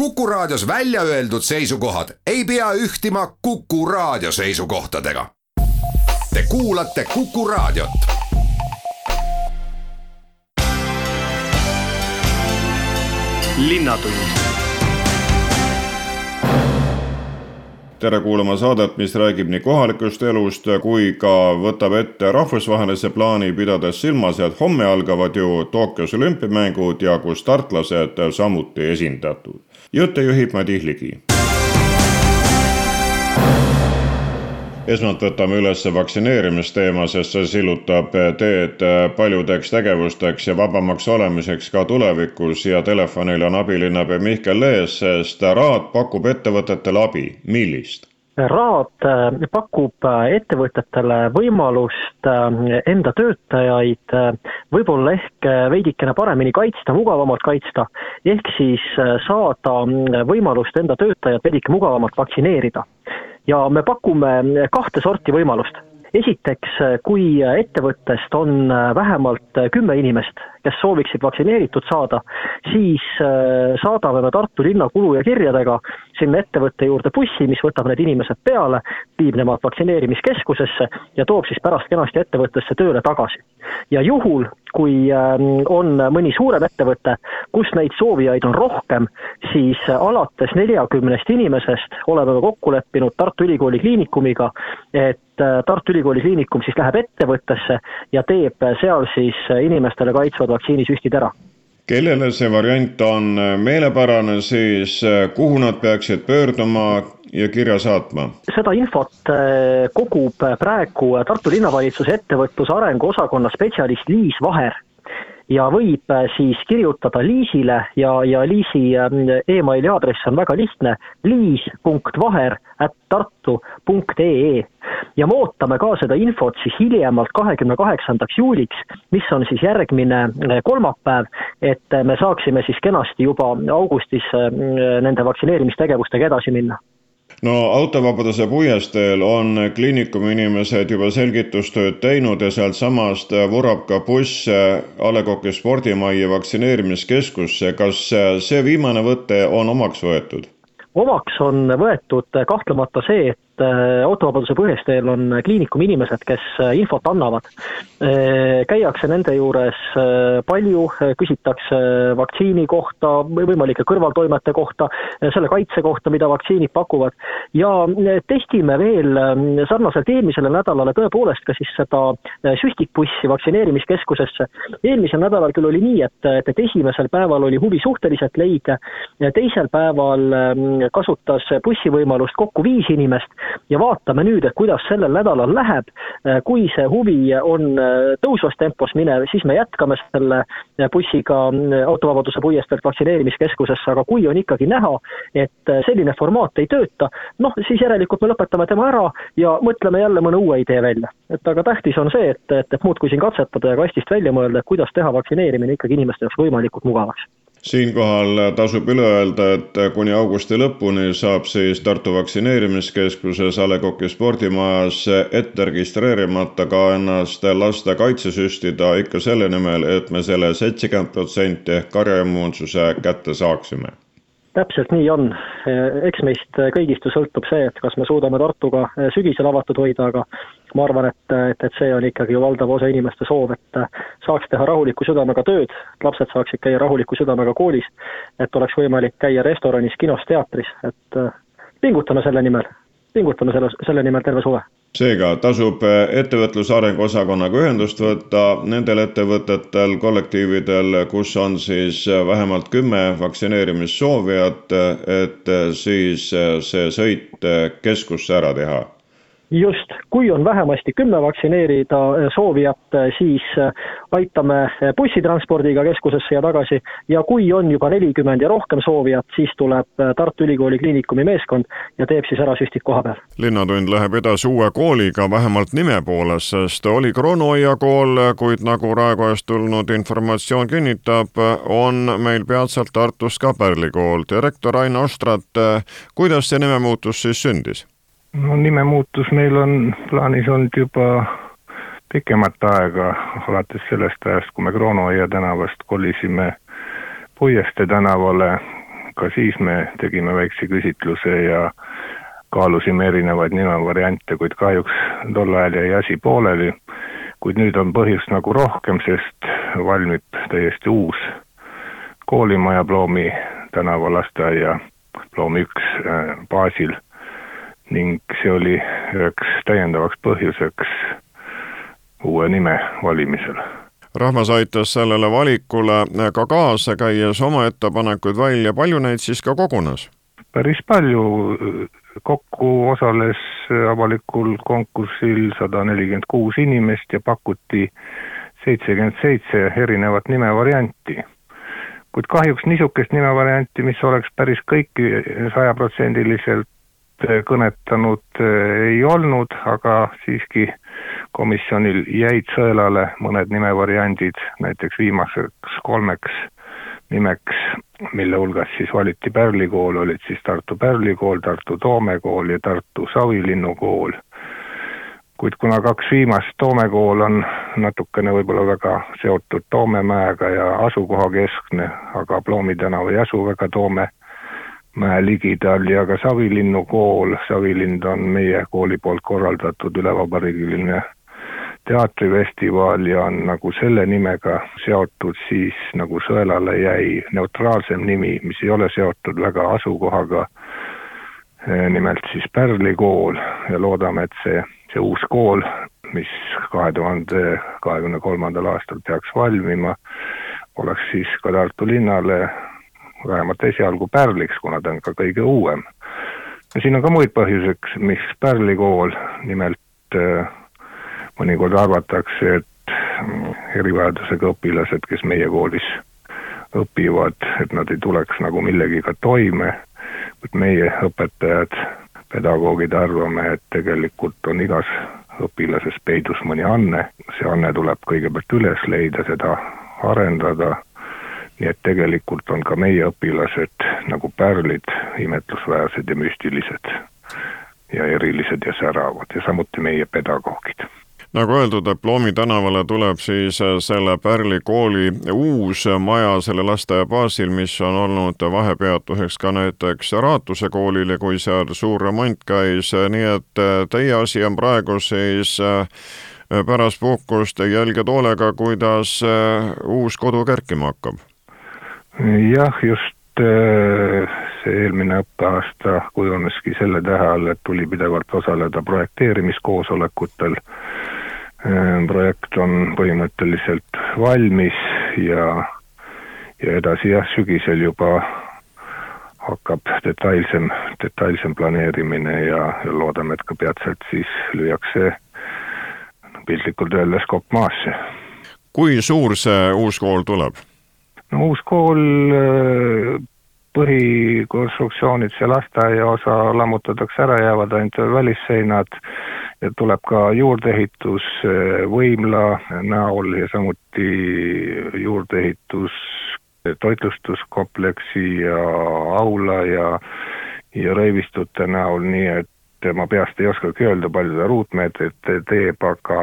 Kuku Raadios välja öeldud seisukohad ei pea ühtima Kuku Raadio seisukohtadega. Te kuulate Kuku Raadiot. tere kuulama saadet, mis räägib nii kohalikust elust kui ka võtab ette rahvusvahelise plaani, pidades silmas, et homme algavad ju Tokyos olümpiamängud ja kus tartlased samuti esindatud. Jutte juhib Madis Ligi. Esmalt võtame üles vaktsineerimisteema, sest see sillutab teed paljudeks tegevusteks ja vabamaks olemiseks ka tulevikus ja telefonil on abilinnapea Mihkel Lees, sest Raad pakub ettevõtetele abi, millist? Raad äh, pakub äh, ettevõtetele võimalust äh, enda töötajaid võib-olla ehk veidikene paremini kaitsta, mugavamalt kaitsta, ehk siis saada võimalust enda töötajad veidike mugavamalt vaktsineerida ja me pakume kahte sorti võimalust. esiteks, kui ettevõttest on vähemalt kümme inimest, kes sooviksid vaktsineeritud saada, siis saadame me Tartu linna kulu ja kirjadega sinna ettevõtte juurde bussi, mis võtab need inimesed peale, viib nemad vaktsineerimiskeskusesse ja toob siis pärast kenasti ettevõttesse tööle tagasi. ja juhul, kui on mõni suurem ettevõte, kus neid soovijaid on rohkem, siis alates neljakümnest inimesest oleme me kokku leppinud Tartu Ülikooli Kliinikumiga, et Tartu Ülikooli Kliinikum siis läheb ettevõttesse ja teeb seal siis inimestele kaitsvad vaktsiinisüstid ära kellele see variant on meelepärane, siis kuhu nad peaksid pöörduma ja kirja saatma? seda infot kogub praegu Tartu linnavalitsuse ettevõtluse arengu osakonna spetsialist Liis Vaher ja võib äh, siis kirjutada Liisile ja, ja Liisi ähm, emaili aadress on väga lihtne, liis.vaher at tartu.ee ja me ootame ka seda infot siis hiljemalt kahekümne kaheksandaks juuliks, mis on siis järgmine äh, kolmapäev, et äh, me saaksime siis kenasti juba augustis nende vaktsineerimistegevustega edasi minna no autovabaduse puiesteel on kliinikumi inimesed juba selgitustööd teinud ja sealtsamast vurab ka buss A Le Coq'i spordimajja vaktsineerimiskeskusse. kas see viimane võte on omaks võetud? omaks on võetud kahtlemata see, et et autovabaduse põhjasteel on kliinikumi inimesed, kes äh, infot annavad. Äh, käiakse nende juures palju, küsitakse vaktsiini kohta, võimalike kõrvaltoimete kohta, selle kaitse kohta, mida vaktsiinid pakuvad ja testime veel sarnaselt eelmisele nädalale tõepoolest ka siis seda süstikbussi vaktsineerimiskeskusesse. eelmisel nädalal küll oli nii, et, et, et esimesel päeval oli huvi suhteliselt leige, teisel päeval kasutas bussivõimalust kokku viis inimest ja vaatame nüüd, et kuidas sellel nädalal läheb. Äh, kui see huvi on äh, tõusvas tempos minev, siis me jätkame selle äh, bussiga autovabaduse puiesteelt vaktsineerimiskeskusesse, aga kui on ikkagi näha, et selline formaat ei tööta, noh, siis järelikult me lõpetame tema ära ja mõtleme jälle mõne uue idee välja. et aga tähtis on see, et, et, et muudkui siin katsetada ja kastist välja mõelda, et kuidas teha vaktsineerimine ikkagi inimeste jaoks võimalikult mugavaks siinkohal tasub üle öelda, et kuni augusti lõpuni saab siis Tartu Vaktsineerimiskeskuses A Le Coq'i spordimajas ette registreerimata ka ennast lasta kaitsesüstida ikka selle nimel, et me selle seitsekümmend protsenti ehk karjaimmuunsuse kätte saaksime. Täpselt nii on, eks meist kõigist ju sõltub see, et kas me suudame Tartuga sügisel avatud hoida, aga ma arvan, et, et, et see on ikkagi valdav osa inimeste soov, et saaks teha rahuliku südamega tööd, lapsed saaksid käia rahuliku südamega koolis, et oleks võimalik käia restoranis, kinos, teatris, et pingutame selle nimel, pingutame selle, selle nimel terve suve. Seega tasub ettevõtluse arengu osakonnaga ühendust võtta. Nendel ettevõtetel, kollektiividel, kus on siis vähemalt kümme vaktsineerimissoovijat, et siis see sõit keskusse ära teha just, kui on vähemasti kümme vaktsineerida eh, soovijat, eh, siis eh, aitame bussitranspordiga keskusesse ja tagasi ja kui on juba nelikümmend ja rohkem soovijat, siis tuleb Tartu Ülikooli Kliinikumi meeskond ja teeb siis ära süstid koha peal. linnatund läheb edasi uue kooliga vähemalt nime poolest, sest oli Kronuaia kool, kuid nagu Raekojast tulnud informatsioon kinnitab, on meil peatselt Tartus ka Pärli kool. direktor Ain Ostrat, kuidas see nimemuutus siis sündis? No nimemuutus meil on plaanis olnud juba pikemat aega, alates sellest ajast, kui me Kroonuaia tänavast kolisime Puieste tänavale. ka siis me tegime väikse küsitluse ja kaalusime erinevaid nimevariante, kuid kahjuks tol ajal jäi asi pooleli. kuid nüüd on põhjust nagu rohkem, sest valmib täiesti uus koolimaja Ploomi tänava lasteaia Ploomi üks äh, baasil ning see oli üheks täiendavaks põhjuseks uue nime valimisel rahvas aitas sellele valikule ka kaasa, käies oma ettepanekuid välja, palju neid siis ka kogunes? päris palju, kokku osales avalikul konkursil sada nelikümmend kuus inimest ja pakuti seitsekümmend seitse erinevat nimevarianti. kuid kahjuks niisugust nimevarianti, mis oleks päris kõiki sajaprotsendiliselt kõnetanud, ei olnud, aga siiski komisjonil jäid sõelale mõned nimevariandid, näiteks viimaseks kolmeks nimeks, mille hulgas siis valiti Pärli kool, olid siis Tartu Pärli kool, Tartu Toome kool ja Tartu Savilinnu kool. kuid kuna kaks viimast, Toome kool on natukene võib-olla väga seotud Toomemäega ja asukohakeskne, aga Ploomi tänav ei asu väga Toome ligidal ja ka Savilinnu kool, Savilind on meie kooli poolt korraldatud ülevabariigiline teatrifestival ja on nagu selle nimega seotud, siis nagu Sõelale jäi neutraalsem nimi, mis ei ole seotud väga asukohaga, eh, nimelt siis Pärli kool ja loodame, et see, see uus kool, mis kahe tuhande kahekümne kolmandal aastal peaks valmima, oleks siis ka Tartu linnale vähemalt esialgu Pärliks, kuna ta on ka kõige uuem. ja siin on ka muid põhjuseks, miks Pärli kool, nimelt äh, mõnikord arvatakse, et mm, erivajadusega õpilased, kes meie koolis õpivad, et nad ei tuleks nagu millegiga toime, kuid meie õpetajad, pedagoogid arvame, et tegelikult on igas õpilases peidus mõni anne, see anne tuleb kõigepealt üles leida, seda arendada, nii et tegelikult on ka meie õpilased nagu pärlid, imetlusväärsed ja müstilised ja erilised ja säravad ja samuti meie pedagoogid nagu öeldud, Diplomi tänavale tuleb siis äh, selle Pärli kooli uus maja selle lasteaia baasil, mis on olnud vahepeatuseks ka näiteks Raatuse koolile, kui seal suur remont käis, nii et äh, teie asi on praegu siis äh, pärast puhkust jälgida hoolega, kuidas uus kodu kerkima hakkab? Jah, just see eelmine õppeaasta kujuneski selle tähe all, et tuli pidevalt osaleda projekteerimiskoosolekutel Ehm, projekt on põhimõtteliselt valmis ja, ja edasi jah, sügisel juba hakkab detailsem, detailsem planeerimine ja, ja loodame, et ka peatselt siis lüüakse piltlikult öeldes kopp maasse. kui suur see uus kool tuleb? No uus kool äh, põhikonstruktsioonid, see lasteaia osa lammutatakse ära, jäävad ainult välisseinad ja tuleb ka juurdeehitus eh, võimla näol ja samuti juurdeehitus toitlustuskompleksi ja aula ja ja röövistute näol, nii et ma peast ei oskagi öelda, palju ta ruutmeetrit teeb, aga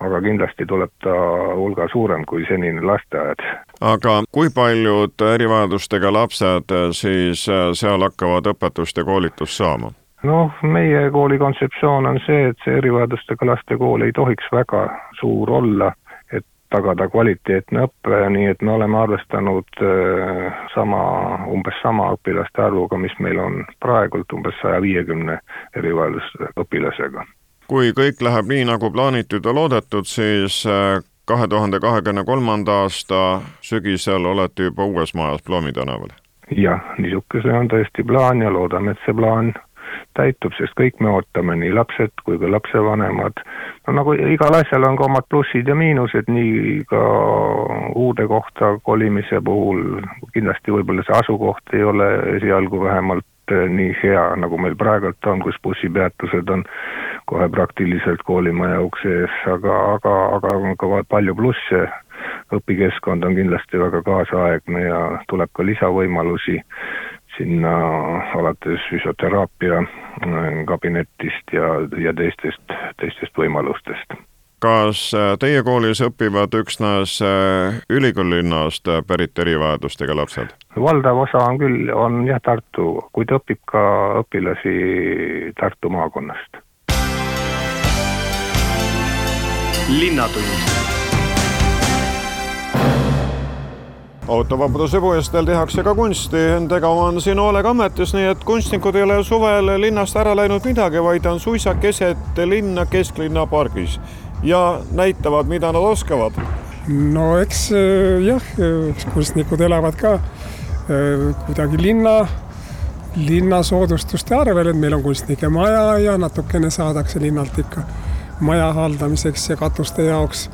aga kindlasti tuleb ta hulga suurem kui senine lasteaed. aga kui paljud erivajadustega lapsed siis seal hakkavad õpetust ja koolitust saama? noh, meie kooli kontseptsioon on see, et see erivajadustega laste kool ei tohiks väga suur olla, et tagada kvaliteetne õpe, nii et me oleme arvestanud äh, sama, umbes sama õpilaste arvuga, mis meil on praegult, umbes saja viiekümne erivajadustega õpilasega. Kui kõik läheb nii, nagu plaanitud ja loodetud, siis äh, kahe tuhande kahekümne kolmanda aasta sügisel olete juba uues majas Ploomi tänaval? jah, niisugune see on tõesti plaan ja loodame, et see plaan täitub, sest kõik me ootame, nii lapsed kui ka lapsevanemad. no nagu igal asjal on ka omad plussid ja miinused, nii ka uude kohta kolimise puhul, kindlasti võib-olla see asukoht ei ole esialgu vähemalt nii hea, nagu meil praegult on, kus bussipeatused on kohe praktiliselt koolimaja ukse ees, aga, aga, aga on ka palju plusse, õpikeskkond on kindlasti väga kaasaegne ja tuleb ka lisavõimalusi sinna alates füsioteraapia äh, kabinetist ja, ja teistest, teistest võimalustest. Kas teie koolis õpivad üksnes ülikoolilinnast pärit erivajadustega lapsed? valdav osa on küll, on jah Tartu, kuid õpib ka õpilasi Tartu maakonnast. linnatund autovabaduse puiesteel tehakse ka kunsti, endaga on siin Oleg ametis, nii et kunstnikud ei ole suvel linnast ära läinud midagi, vaid on suisa keset linna kesklinna pargis ja näitavad, mida nad oskavad. no eks äh, jah, eks kunstnikud elavad ka äh, kuidagi linna, linna soodustuste arvel, et meil on kunstnike maja ja natukene saadakse linnalt ikka maja haldamiseks ja katuste jaoks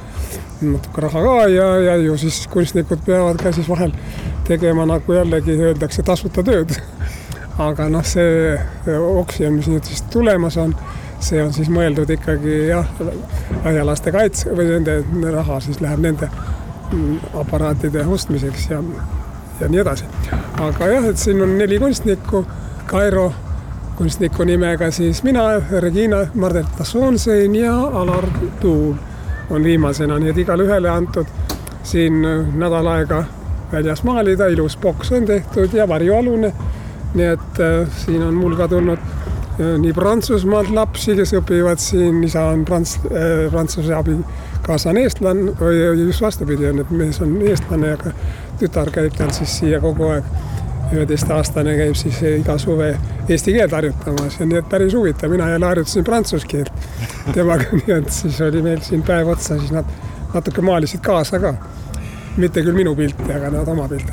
natuke raha ka ja, ja ju siis kunstnikud peavad ka siis vahel tegema nagu jällegi öeldakse, tasuta tööd. aga noh, see oksjon, mis nüüd siis tulemas on, see on siis mõeldud ikkagi jah, aialaste kaitse või nende raha siis läheb nende aparaatide ostmiseks ja, ja nii edasi. aga jah, et siin on neli kunstnikku, Kairo kunstniku nimega siis mina, Regina Mardelta Soonsein ja Alar Tuul on viimasena, nii et igale ühele antud siin nädal aega väljas maalida, ilus boks on tehtud ja varjualune. nii et äh, siin on mul ka tulnud nii Prantsusmaalt lapsi, kes õpivad siin, isa on prants- äh,, prantsuse abikaasa on eestlane või just vastupidi on, et mees on eestlane, aga tütar käib tal siis siia kogu aeg. üheteistaastane käib siis iga suve eesti keelt harjutamas ja nii et päris huvitav, mina jälle harjutasin prantsuse keelt temaga, nii et siis oli meil siin päev otsa, siis nad natuke maalisid kaasa ka. Mitte küll minu pilti, aga nad oma pilte.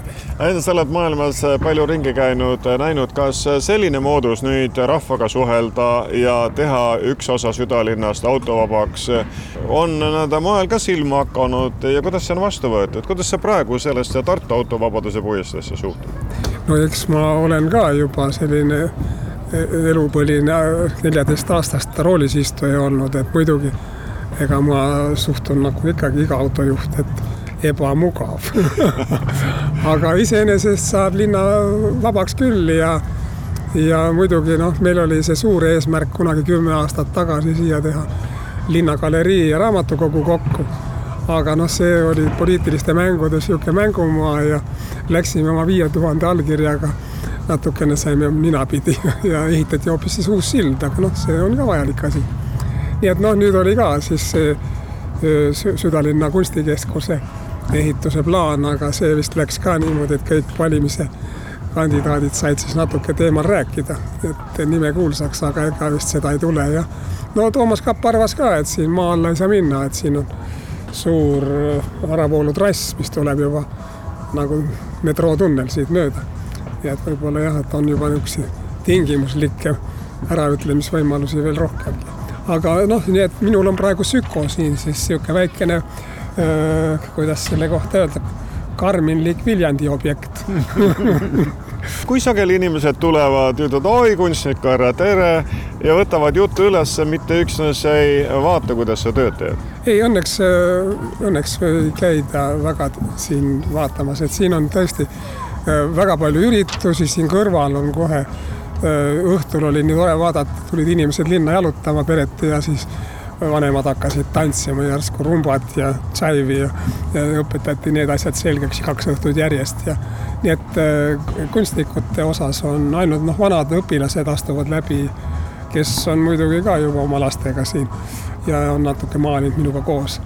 sa oled maailmas palju ringi käinud, näinud, kas selline moodus nüüd rahvaga suhelda ja teha üks osa südalinnast autovabaks on nende moel ka silma hakanud ja kuidas see on vastu võetud, kuidas sa praegu sellesse Tartu autovabaduse puiesteesse suhtud? no eks ma olen ka juba selline e-, elupõline neljateistaastast roolis istuja olnud, et muidugi ega ma suhtun nagu ikkagi iga autojuht, et ebamugav aga iseenesest saab linna vabaks küll ja, ja muidugi noh, meil oli see suur eesmärk kunagi kümme aastat tagasi siia teha linnagalerii ja raamatukogu kokku aga noh, see oli poliitiliste mängude sihuke mängumaa ja läksime oma viie tuhande allkirjaga. natukene saime ninapidi ja ehitati hoopis siis uus sild, aga noh, see on ka vajalik asi. nii et noh, nüüd oli ka siis see südalinna kunstikeskuse ehituse plaan, aga see vist läks ka niimoodi, et kõik valimise kandidaadid said siis natuke teemal rääkida, et nime kuulsaks, aga ega vist seda ei tule ja no Toomas Kapp arvas ka, et siin maa alla ei saa minna, et siin on suur äravoolutrass, mis tuleb juba nagu metrootunnel siit mööda. ja et võib-olla jah, et on juba niisuguseid tingimuslikke äraütlemisvõimalusi veel rohkemgi. aga noh, nii et minul on praegu Süko siin siis niisugune väikene äh,, kuidas selle kohta öelda, karminlik Viljandi objekt. Kui sageli inimesed tulevad, ütlevad oi, kunstnik härra, tere! ja võtavad juttu üles, mitte üksnes ei vaata, kuidas sa tööd teed? ei, õnneks, õnneks ei käida väga siin vaatamas, et siin on tõesti väga palju üritusi, siin kõrval on kohe õhtul oli nii tore vaadata, tulid inimesed linna jalutama pereti ja siis vanemad hakkasid tantsima järsku rumbat ja tšaivi ja, ja õpetati need asjad selgeks kaks õhtut järjest ja nii et äh, kunstnikute osas on ainult noh, vanad õpilased astuvad läbi, kes on muidugi ka juba oma lastega siin ja on natuke maalinud minuga koos.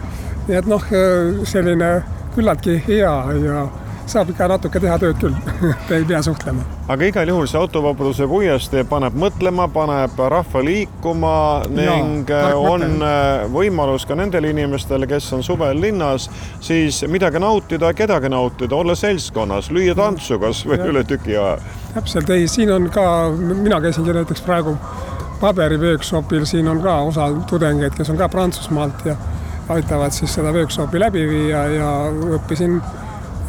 nii et noh, äh, selline küllaltki hea ja saab ikka natuke teha tööd küll ei pea suhtlema. aga igal juhul see autovabaduse puiestee paneb mõtlema, paneb rahva liikuma ning ja, äh, on mõtlema. Äh, võimalus ka nendel inimestel, kes on suvel linnas, siis midagi nautida, kedagi nautida, olla seltskonnas, lüüa tantsu kasvõi üle tüki aja. täpselt, ei, siin on ka, mina käisingi näiteks praegu paberiworkshopil, siin on ka osa tudengeid, kes on ka Prantsusmaalt ja aitavad siis seda workshopi läbi viia ja õppisin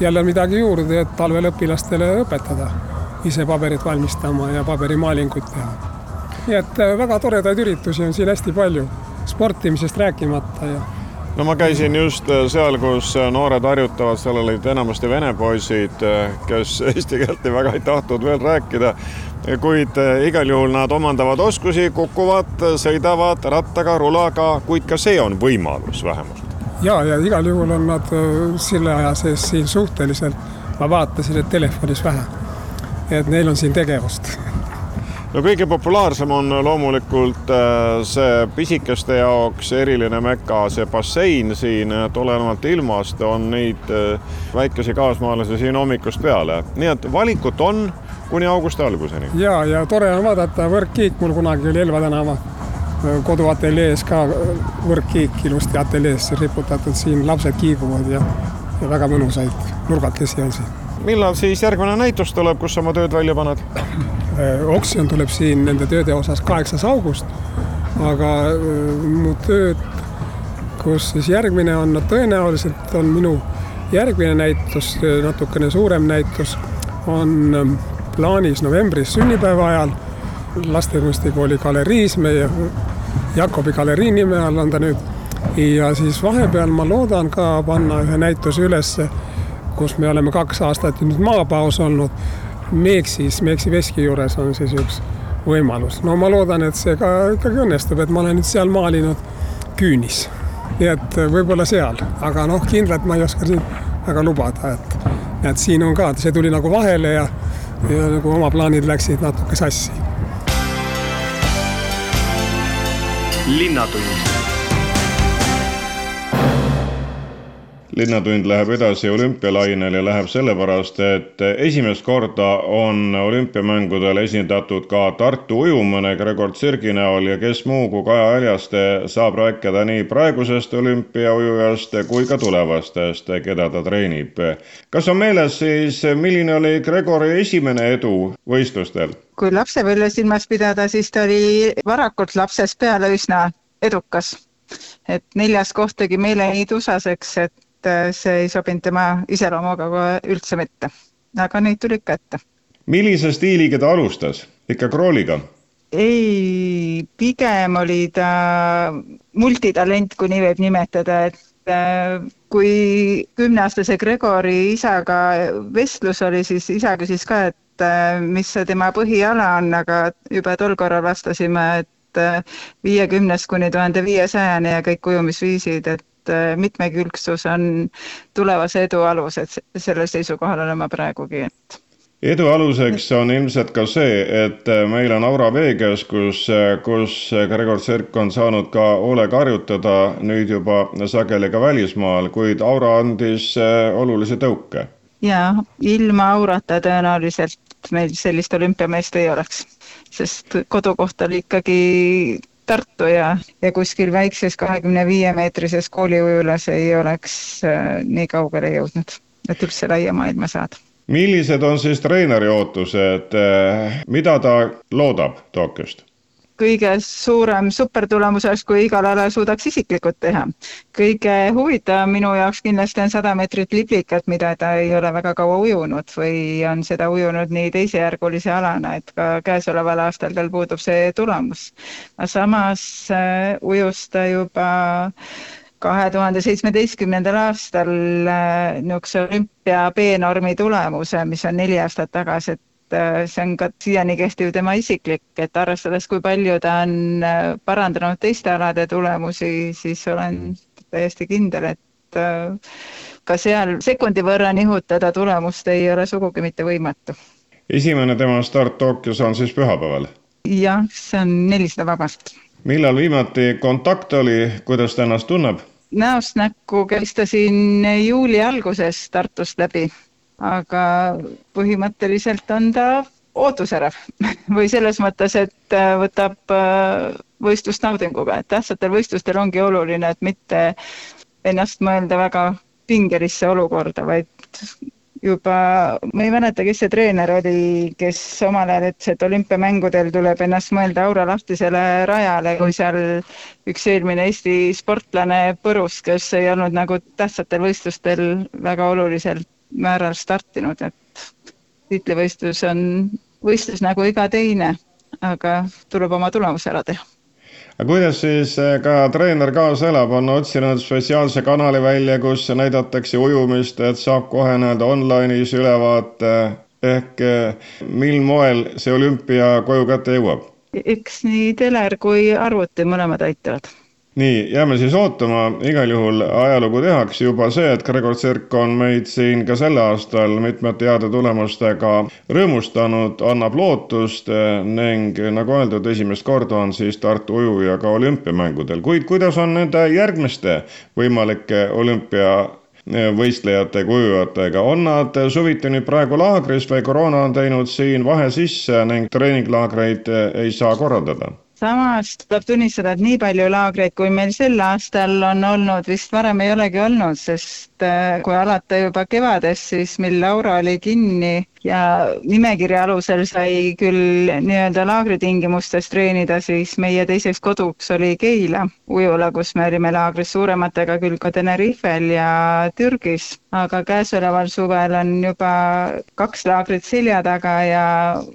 jälle midagi juurde, et talvel õpilastele õpetada ise paberit valmistama ja paberimaalinguid teha. nii et äh, väga toredaid üritusi on siin hästi palju, sportimisest rääkimata ja no ma käisin just äh, seal, kus äh, noored harjutavad, seal olid enamasti vene poisid, kes eesti keelt väga ei tahtnud veel rääkida. kuid igal juhul nad omandavad oskusi, kukuvad, sõidavad rattaga, rulaga, kuid ka see on võimalus vähemalt. Ja, ja igal juhul on nad selle aja sees siin suhteliselt, ma vaatasin, et telefonis vähe. et neil on siin tegevust no kõige populaarsem on loomulikult äh, see pisikeste jaoks eriline meka, see bassein siin, et olenevalt ilmast on neid äh, väikesi kaasmaalasi siin hommikust peale, nii et valikut on kuni augusti alguseni. ja, ja tore on vaadata, võrkkiik mul kunagi oli Elva tänava äh, koduateljees ka võrkkiik ilusti ateljeesse riputatud, siin lapsed kiiguvad ja, ja väga mõnusaid nurgakesi on siin. millal siis järgmine näitus tuleb, kus oma tööd välja paned? Äh, oksjon tuleb siin nende tööde osas kaheksas august, aga äh, mu tööd, kus siis järgmine on, no tõenäoliselt on minu järgmine näitus, natukene suurem näitus, on ähm, plaanis novembris sünnipäeva ajal lastekunstikooli galeriis, meie Jakobi galerii nime all on ta nüüd. ja siis vahepeal ma loodan ka panna ühe näituse ülesse, kus me oleme kaks aastat nüüd maapaus olnud Meeksis, Meeksi veski juures on siis üks võimalus. no ma loodan, et see ka ikkagi õnnestub, et ma olen nüüd seal maalinud küünis. nii et võib-olla seal, aga noh, kindlalt ma ei oska siin väga lubada, et, et siin on ka, see tuli nagu vahele ja, ja nagu oma plaanid läksid natuke sassi. Linnatund linnatund läheb edasi olümpialainel ja läheb sellepärast, et esimest korda on olümpiamängudel esindatud ka Tartu ujumõne Gregor Tsirgi näol ja kes muu kui KajaÄljaste saab rääkida nii praegusest olümpiaujujast kui ka tulevastest, keda ta treenib. kas on meeles siis, milline oli Gregori esimene edu võistlustel? kui lapsepõlve silmas pidada, siis ta oli varakult lapsest peale üsna edukas et neljas koht tegi meile nii tusaseks, et et äh, see ei sobinud tema iseloomuga üldse mitte. aga neid tuli ikka ette. millise stiiliga ta alustas, ikka krooliga? ei, pigem oli ta multitalent, kui nii võib nimetada, et äh, kui kümneaastase Gregori isaga vestlus oli, siis isa küsis ka, et äh, mis see tema põhiala on, aga juba tol korral vastasime, et viiekümnest kuni tuhande viiesajani ja kõik ujumisviisid, et et äh, mitmekülgsus on tulevase edu alus, et sellel seisukohal olen ma praegugi, et edu aluseks on ilmselt ka see, et äh, meil on Aura veekeskus, äh, kus Gregor Tserk on saanud ka hoolega harjutada, nüüd juba sageli ka välismaal, kuid Aura andis olulise tõuke. jaa, ilma Aurata tõenäoliselt meil sellist olümpiameest ei oleks, sest kodukoht oli ikkagi Tartu ja, ja kuskil väikses kahekümne viie meetrises kooliujulas ei oleks äh, nii kaugele jõudnud, et üldse laia maailma saada. millised on siis treeneri ootused, äh, mida ta loodab Tokyost? Kõige suurem supertulemus oleks, kui igal alal suudaks isiklikult teha. kõige huvitavam minu jaoks kindlasti on sada meetrit liblikat, mida ta ei ole väga kaua ujunud või on seda ujunud nii teisejärgulise alana, et ka käesoleval aastal tal puudub see tulemus. samas äh, ujus ta juba kahe tuhande seitsmeteistkümnendal aastal äh, niisuguse olümpia B-normi tulemuse, mis on neli aastat tagasi, et Äh, see on ka siiani kehtiv tema isiklik, et arvestades, kui palju ta on äh, parandanud teiste alade tulemusi, siis olen täiesti kindel, et äh, ka seal sekundi võrra nihutada tulemust ei ole sugugi mitte võimatu. esimene tema start Tokyos on siis pühapäeval? jah, see on nelisada vabast. millal viimati kontakt oli, kuidas ta ennast tunneb? näost näkku käistasin juuli alguses Tartust läbi aga põhimõtteliselt on ta ootusärav. Või selles mõttes, et äh, võtab äh, võistlust naudinguga, et tähtsatel võistlustel ongi oluline, et mitte ennast mõelda väga pingelisse olukorda, vaid juba, ma ei mäleta, kes see treener oli, kes omal ajal ütles, et olümpiamängudel tuleb ennast mõelda aura lahtisele rajale, kui seal üks eelmine Eesti sportlane põrus, kes ei olnud nagu tähtsatel võistlustel väga oluliselt määral startinud, et tiitlivõistlus on võistlus nagu iga teine, aga tuleb oma tulemus ära teha. aga kuidas siis ka treener kaasa elab, on otsinud spetsiaalse kanali välja, kus näidatakse ujumist, et saab kohe nii-öelda online'is ülevaate ehk mil moel see olümpia koju kätte jõuab? eks nii teler kui arvuti mõlemad aitavad nii, jääme siis ootama, igal juhul ajalugu tehakse juba see, et Gregor Tsirk on meid siin ka sel aastal mitmete heade tulemustega rõõmustanud, annab lootust ning nagu öeldud, esimest korda on siis Tartu ujuja ka olümpiamängudel, kuid kuidas on nende järgmiste võimalike olümpia võistlejate, kujujatega, on nad suviti nüüd praegu laagris või koroona on teinud siin vahe sisse ning treeninglaagreid ei saa korraldada? Samas tuleb tunnistada, et nii palju laagreid, kui meil sel aastal on olnud, vist varem ei olegi olnud, sest äh, kui alata juba kevadest, siis meil Laura oli kinni ja nimekirja alusel sai küll nii-öelda laagritingimustes treenida, siis meie teiseks koduks oli Keila ujula, kus me olime laagris suurematega küll ka Tenerifel ja Türgis, aga käesoleval suvel on juba kaks laagrit selja taga ja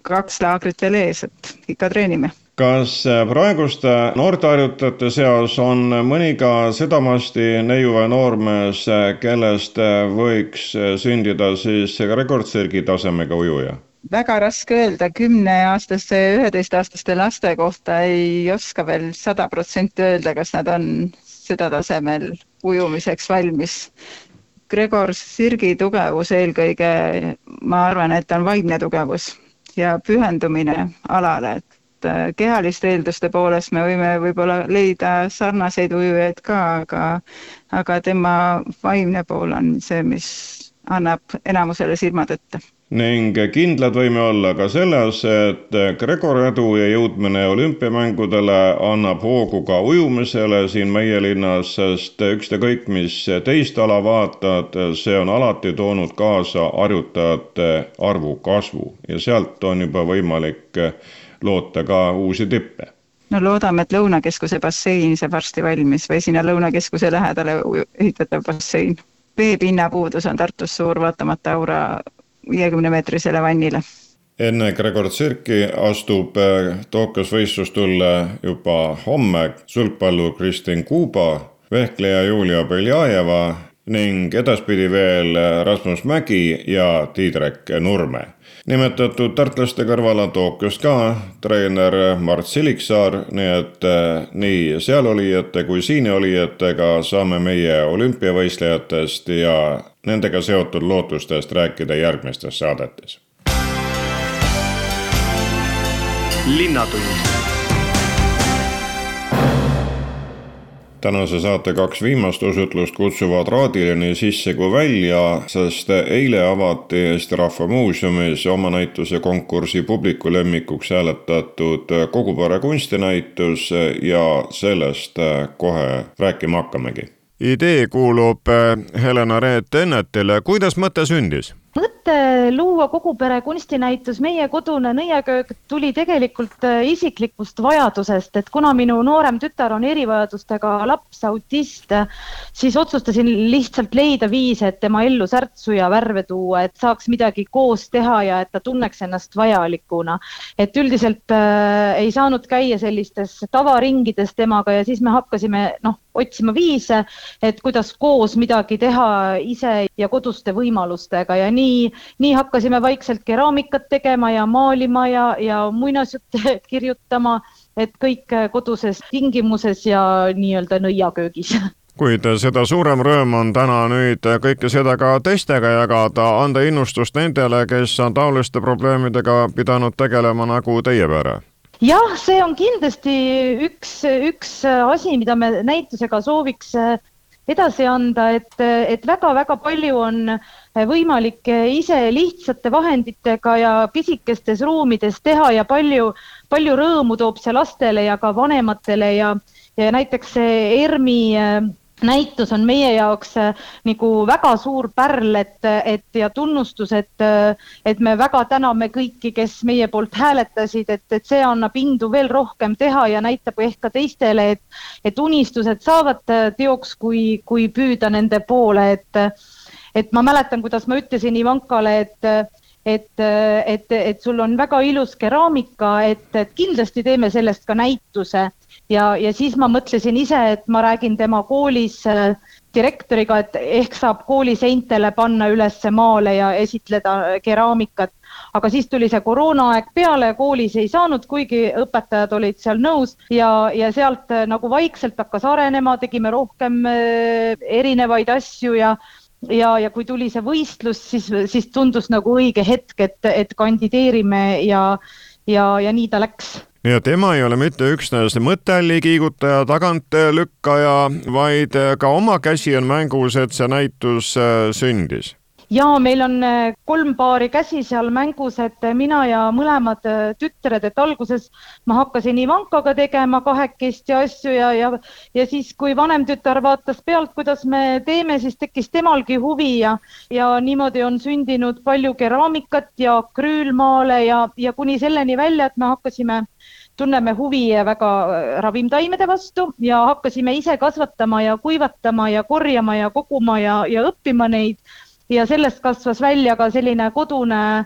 kaks laagrit veel ees, et ikka treenime kas praeguste noorteharjutajate seas on mõni ka sedamasti neiuva noormees, kellest võiks sündida siis rekordsirgi tasemega ujuja? väga raske öelda, kümneaastaste, üheteistaastaste laste kohta ei oska veel sada protsenti öelda, kas nad on seda tasemel ujumiseks valmis. Gregor Sirgi tugevus eelkõige, ma arvan, et on vaimne tugevus ja pühendumine alale, et et äh, kehaliste eelduste poolest me võime võib-olla leida sarnaseid ujujaid ka, aga, aga tema vaimne pool on see, mis annab enamusele silmad ette. Ning kindlad võime olla ka selles, et Gregor edu ja jõudmine olümpiamängudele annab hoogu ka ujumisele siin meie linnas, sest ükskõik, mis teist ala vaatad, see on alati toonud kaasa harjutajate arvu kasvu. Ja sealt on juba võimalik loota ka uusi tippe no loodame, et Lõunakeskuse bassein saab varsti valmis või sinna Lõunakeskuse lähedale ehitatav bassein. veepinna puudus on Tartus suur, vaatamata Aura viiekümne meetrisele vannile. enne Gregor Tsirki astub äh, Tokyos võistlustulle juba homme sulgpallur Kristin Kuuba, vehkleja Julia Beljajeva ning edaspidi veel Rasmus Mägi ja Tiidrek Nurme nimetatud tartlaste kõrval on Tokyos ka treener Mart Siliksaar, nii et eh, nii sealolijate kui siienolijatega saame meie olümpiavõistlejatest ja nendega seotud lootustest rääkida järgmistes saadetes. linnatund tänase saate kaks viimast osutlust kutsuvad raadile nii sisse kui välja, sest eile avati Eesti Rahva Muuseumis oma näituse konkursi publiku lemmikuks hääletatud Kogupere kunstinäitus ja sellest kohe rääkima hakkamegi. idee kuulub Helena Reet Ennetile, kuidas mõte sündis? Mõte luua kogu pere kunstinäitus Meie kodune nõiaköök tuli tegelikult äh, isiklikust vajadusest, et kuna minu noorem tütar on erivajadustega laps, autist, siis otsustasin lihtsalt leida viise, et tema ellu särtsu ja värve tuua, et saaks midagi koos teha ja et ta tunneks ennast vajalikuna. et üldiselt äh, ei saanud käia sellistes tavaringides temaga ja siis me hakkasime noh, otsima viise, et kuidas koos midagi teha ise ja koduste võimalustega ja nii nii hakkasime vaikselt keraamikat tegema ja maalima ja, ja muinasjutte kirjutama, et kõik koduses tingimuses ja nii-öelda nõiaköögis. Kuid seda suurem rõõm on täna nüüd kõike seda ka teistega jagada, anda innustust nendele, kes on taoliste probleemidega pidanud tegelema nagu teie pere. Jah, see on kindlasti üks, üks asi, mida me näitusega sooviks edasi anda, et, et väga-väga palju on võimalik ise lihtsate vahenditega ja pisikestes ruumides teha ja palju, palju rõõmu toob see lastele ja ka vanematele ja, ja näiteks see ERMi äh, näitus on meie jaoks äh, nagu väga suur pärl, et, et ja tunnustus, et, et me väga täname kõiki, kes meie poolt hääletasid, et, et see annab indu veel rohkem teha ja näitab ehk ka teistele, et, et unistused saavad teoks, kui, kui püüda nende poole, et et ma mäletan, kuidas ma ütlesin Ivankale, et et, et, et sul on väga ilus keraamika, et, et kindlasti teeme sellest ka näituse ja, ja siis ma mõtlesin ise, et ma räägin tema koolis äh, direktoriga, et ehk saab kooli seintele panna üles maale ja esitleda keraamikat. aga siis tuli see koroonaaeg peale, koolis ei saanud, kuigi õpetajad olid seal nõus ja, ja sealt äh, nagu vaikselt hakkas arenema, tegime rohkem äh, erinevaid asju ja ja, ja kui tuli see võistlus, siis, siis tundus nagu õige hetk, et, et kandideerime ja, ja, ja nii ta läks. Ja tema ei ole mitte üksnes mõttealli kiigutaja, tagantlükkaja, vaid ka oma käsi on mängus, et see näitus äh, sündis ja meil on äh, kolm paari käsi seal mängus, et äh, mina ja mõlemad äh, tütred, et alguses ma hakkasin Ivankaga tegema kahekesti asju ja, ja, ja siis, kui vanem tütar vaatas pealt, kuidas me teeme, siis tekkis temalgi huvi ja, ja niimoodi on sündinud palju keraamikat ja akrüülmaale ja, ja kuni selleni välja, et me hakkasime tunneme huvi väga ravimtaimede vastu ja hakkasime ise kasvatama ja kuivatama ja korjama ja koguma ja, ja õppima neid ja sellest kasvas välja ka selline kodune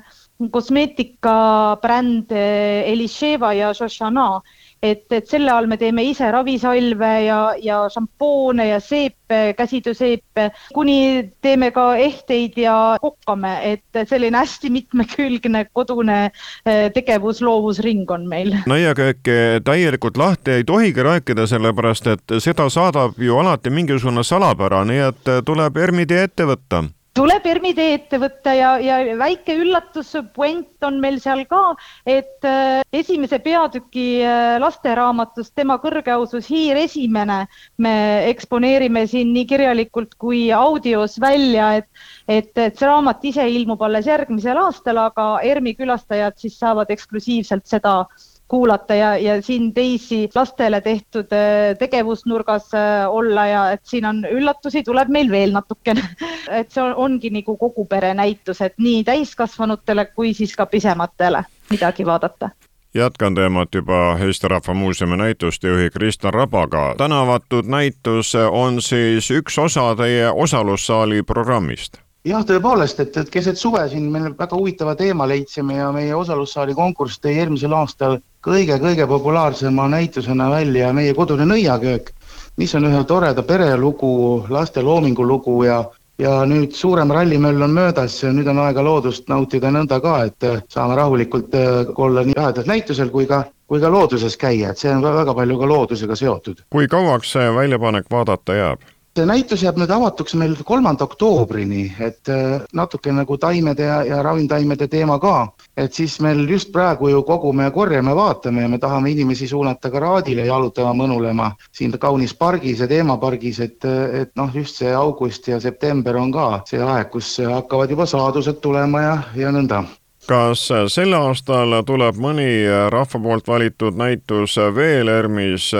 kosmeetikabränd eh, Elisheva ja Shoshana, et, et selle all me teeme ise ravisalve ja, ja šampoone ja seepe, käsitööseepe, kuni teeme ka ehteid ja kokkame, et selline hästi mitmekülgne kodune eh, tegevusloovusring on meil. nõiakööki täielikult lahti ei tohigi rääkida, sellepärast et seda saadab ju alati mingisugune salapära, nii et tuleb ERMi tee ette võtta tuleb ERMi tee ette võtta ja, ja väike üllatus, puent on meil seal ka, et äh, esimese peatüki äh, lasteraamatust Tema kõrgeausus hiir esimene me eksponeerime siin nii kirjalikult kui audios välja, et et, et see raamat ise ilmub alles järgmisel aastal, aga ERMi külastajad siis saavad eksklusiivselt seda kuulata ja, ja siin teisi lastele tehtud äh, tegevusnurgas äh, olla ja et siin on üllatusi, tuleb meil veel natukene. Et see on, ongi nagu kogu pere näitus, et nii täiskasvanutele kui siis ka pisematele midagi vaadata. Jätkan teemat juba Eesti Rahva Muuseumi näitustejuhi Kristjan Rabaga. tänavatud näitus on siis üks osa teie osalussaali programmist. Jah, tõepoolest, et, et keset suve siin me väga huvitava teema leidsime ja meie osalussaali konkurss tõi eelmisel aastal kõige-kõige populaarsema näitusena välja meie kodune nõiaköök, mis on ühe toreda perelugu, laste loomingulugu ja ja nüüd suurem rallimöll on möödas, nüüd on aega loodust nautida nõnda ka, et saame rahulikult äh, olla nii lähedalt näitusel kui ka, kui ka looduses käia, et see on väga palju ka loodusega seotud. kui kauaks see väljapanek vaadata jääb? See näitus jääb nüüd avatuks meil kolmanda oktoobrini, et äh, natuke nagu taimede ja, ja ravimtaimede teema ka, et siis meil just praegu ju kogume ja korjame, vaatame ja me tahame inimesi suunata ka Raadile jalutama, mõnulema. Siin kaunis pargis ja teemapargis, et, et noh, just see august ja september on ka see aeg, kus hakkavad juba saadused tulema ja, ja nõnda kas sel aastal tuleb mõni rahva poolt valitud näitus veel ERMis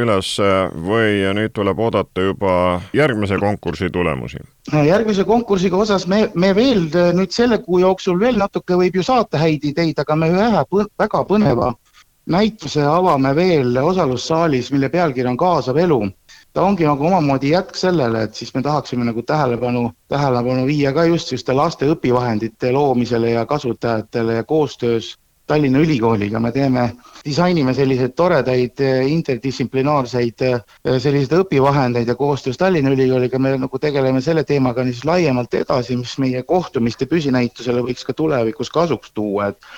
üles või nüüd tuleb oodata juba järgmise konkursi tulemusi? järgmise konkursiga osas me, me veel nüüd selle kuu jooksul veel natuke võib ju saata häid ideid, aga me ühe väga põneva näituse avame veel osalussaalis, mille pealkiri on Kaasav elu ta ongi nagu omamoodi jätk sellele, et siis me tahaksime nagu tähelepanu, tähelepanu viia ka just just laste õpivahendite loomisele ja kasutajatele ja koostöös Tallinna Ülikooliga. Me teeme, disainime selliseid toredaid eh, interdistsiplinaarseid eh, selliseid õpivahendeid ja koostöös Tallinna Ülikooliga me nagu tegeleme selle teemaga siis laiemalt edasi, mis meie kohtumiste püsinäitusele võiks ka tulevikus kasuks tuua, et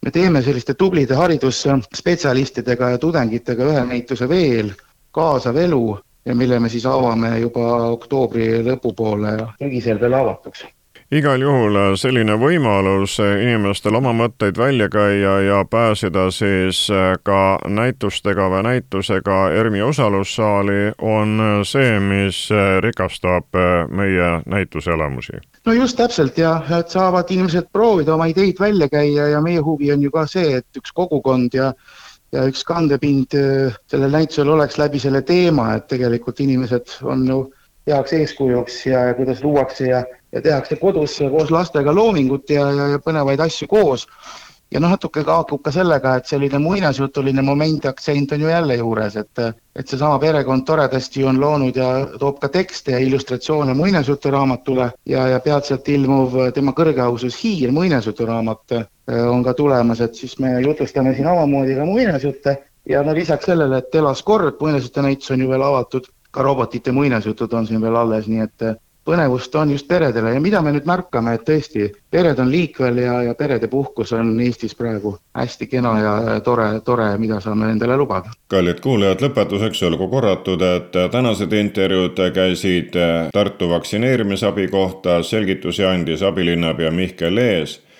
me teeme selliste tublide haridusspetsialistidega ja tudengitega ühe näituse veel, kaasav elu ja mille me siis avame juba oktoobri lõpupoole ja sügisel veel avatuks igal juhul äh, selline võimalus äh, inimestel oma mõtteid välja käia ja pääseda siis äh, ka näitustega või näitusega ERMi osalussaali on see, mis rikastab meie näituseelamusi. no just täpselt ja, et saavad inimesed proovida oma ideid välja käia ja meie huvi on ju ka see, et üks kogukond ja ja üks kandepind äh, sellel näitusel oleks läbi selle teema, et tegelikult inimesed on ju heaks eeskujuks ja, ja kuidas luuakse ja, ja tehakse kodus koos lastega loomingut ja, ja, ja põnevaid asju koos. Ja noh, natuke haakub ka sellega, et selline muinasjutuline moment, aktsent on ju jälle juures, et et seesama perekond toredasti on loonud ja toob ka tekste ja illustratsioone muinasjuturaamatule ja, ja peatselt ilmuv tema kõrgeausus Hiir muinasjuturaamat äh, on ka tulemas, et siis me jutustame siin omamoodi ka muinasjutte ja no lisaks sellele, et Elas kord muinasjutu näitus on ju veel avatud, ka robotite muinasjutud on siin veel alles, nii et põnevust on just peredele ja mida me nüüd märkame, et tõesti, pered on liikvel ja, ja perede puhkus on Eestis praegu hästi kena ja tore, tore, mida saame endale lubada. kallid kuulajad, lõpetuseks olgu korratud, et tänased intervjuud käisid Tartu vaktsineerimisabi kohta, selgitusi andis abilinnapea Mihkel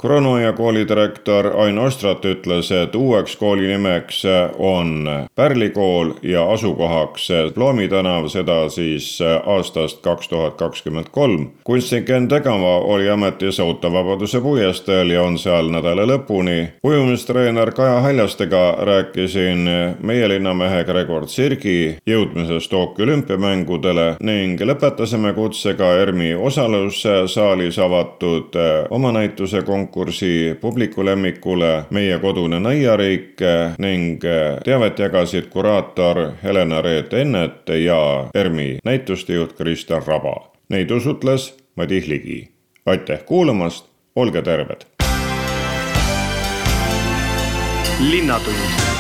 Lees Kronoja koolidirektor Ain Ostrat ütles, et uueks kooli nimeks on Pärli kool ja asukohaks Ploomi tänav, seda siis aastast kaks tuhat kakskümmend kolm. kunstnik Enn Tegava oli ametis Autovabaduse puiesteel ja on seal nädala lõpuni. ujumistreener Kaja Haljastega rääkisin meie linnamehe Gregor Tsirgi jõudmisest Tokyo olümpiamängudele ning lõpetasime kutsega ERMi osalussaalis avatud omanäituse konkursi konkursi publiku lemmikule Meie kodune nõiariik ning teavet jagasid kuraator Helena-Reet Ennet ja ERMi näitustejuht Kristjan Raba. Neid usutles Madis Ligi. aitäh kuulamast, olge terved! linnatund